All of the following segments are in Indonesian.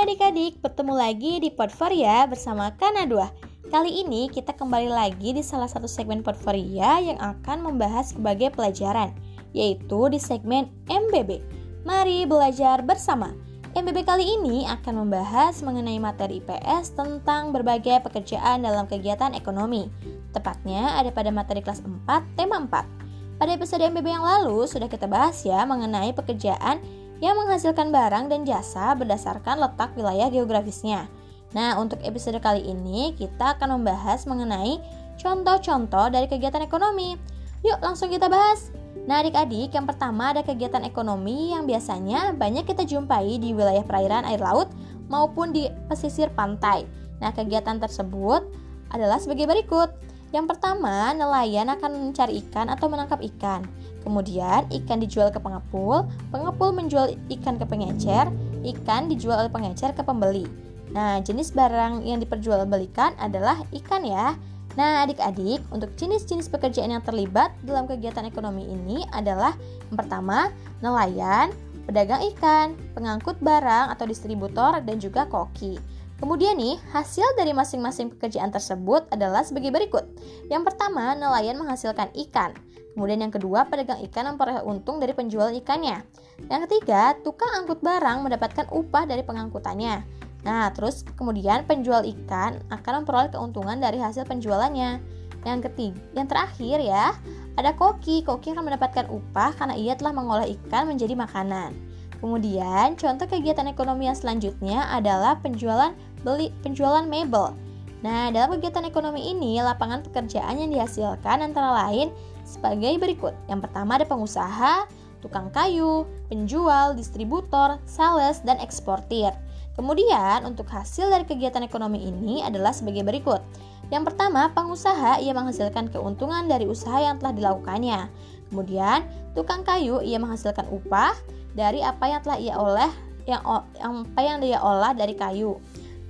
Adik-adik, bertemu lagi di Portforia bersama Kana2 Kali ini kita kembali lagi di salah satu segmen Portforia yang akan membahas berbagai pelajaran Yaitu di segmen MBB Mari belajar bersama. MBB kali ini akan membahas mengenai materi IPS tentang berbagai pekerjaan dalam kegiatan ekonomi. Tepatnya ada pada materi kelas 4, tema 4 Pada episode MBB yang lalu sudah kita bahas ya mengenai pekerjaan yang menghasilkan barang dan jasa berdasarkan letak wilayah geografisnya. Nah, untuk episode kali ini kita akan membahas mengenai contoh-contoh dari kegiatan ekonomi. Yuk, langsung kita bahas. Nah, adik-adik, yang pertama ada kegiatan ekonomi yang biasanya banyak kita jumpai di wilayah perairan air laut maupun di pesisir pantai. Nah, kegiatan tersebut adalah sebagai berikut. Yang pertama, nelayan akan mencari ikan atau menangkap ikan. Kemudian, ikan dijual ke pengepul, pengepul menjual ikan ke pengecer, ikan dijual oleh pengecer ke pembeli. Nah, jenis barang yang diperjualbelikan adalah ikan ya. Nah, adik-adik, untuk jenis-jenis pekerjaan yang terlibat dalam kegiatan ekonomi ini adalah yang pertama, nelayan, pedagang ikan, pengangkut barang atau distributor, dan juga koki. Kemudian nih, hasil dari masing-masing pekerjaan tersebut adalah sebagai berikut. Yang pertama, nelayan menghasilkan ikan. Kemudian yang kedua, pedagang ikan memperoleh untung dari penjualan ikannya. Yang ketiga, tukang angkut barang mendapatkan upah dari pengangkutannya. Nah, terus kemudian penjual ikan akan memperoleh keuntungan dari hasil penjualannya. Yang ketiga, yang terakhir ya, ada koki. Koki akan mendapatkan upah karena ia telah mengolah ikan menjadi makanan. Kemudian, contoh kegiatan ekonomi yang selanjutnya adalah penjualan beli penjualan mebel. Nah, dalam kegiatan ekonomi ini, lapangan pekerjaan yang dihasilkan antara lain sebagai berikut. Yang pertama ada pengusaha, tukang kayu, penjual, distributor, sales, dan eksportir. Kemudian, untuk hasil dari kegiatan ekonomi ini adalah sebagai berikut. Yang pertama, pengusaha ia menghasilkan keuntungan dari usaha yang telah dilakukannya. Kemudian, tukang kayu ia menghasilkan upah dari apa yang telah ia oleh yang, apa yang dia olah dari kayu.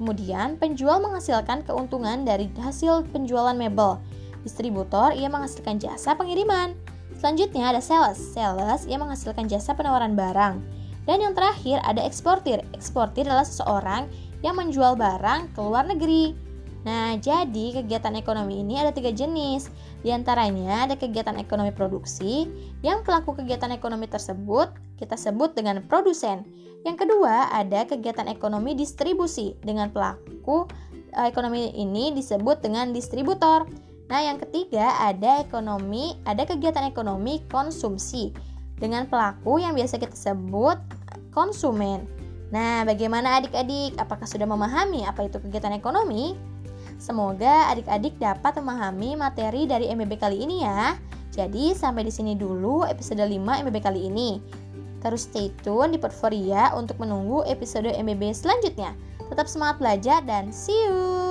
Kemudian, penjual menghasilkan keuntungan dari hasil penjualan mebel. Distributor ia menghasilkan jasa pengiriman. Selanjutnya ada sales. Sales ia menghasilkan jasa penawaran barang. Dan yang terakhir ada eksportir. Eksportir adalah seseorang yang menjual barang ke luar negeri. Nah, jadi kegiatan ekonomi ini ada tiga jenis. Di antaranya ada kegiatan ekonomi produksi, yang pelaku kegiatan ekonomi tersebut kita sebut dengan produsen. Yang kedua, ada kegiatan ekonomi distribusi dengan pelaku eh, ekonomi ini disebut dengan distributor. Nah, yang ketiga ada ekonomi, ada kegiatan ekonomi konsumsi dengan pelaku yang biasa kita sebut konsumen. Nah, bagaimana adik-adik? Apakah sudah memahami apa itu kegiatan ekonomi? Semoga adik-adik dapat memahami materi dari MBB kali ini ya. Jadi, sampai di sini dulu episode 5 MBB kali ini. Terus stay tune di Portforia untuk menunggu episode MBB selanjutnya. Tetap semangat belajar dan see you!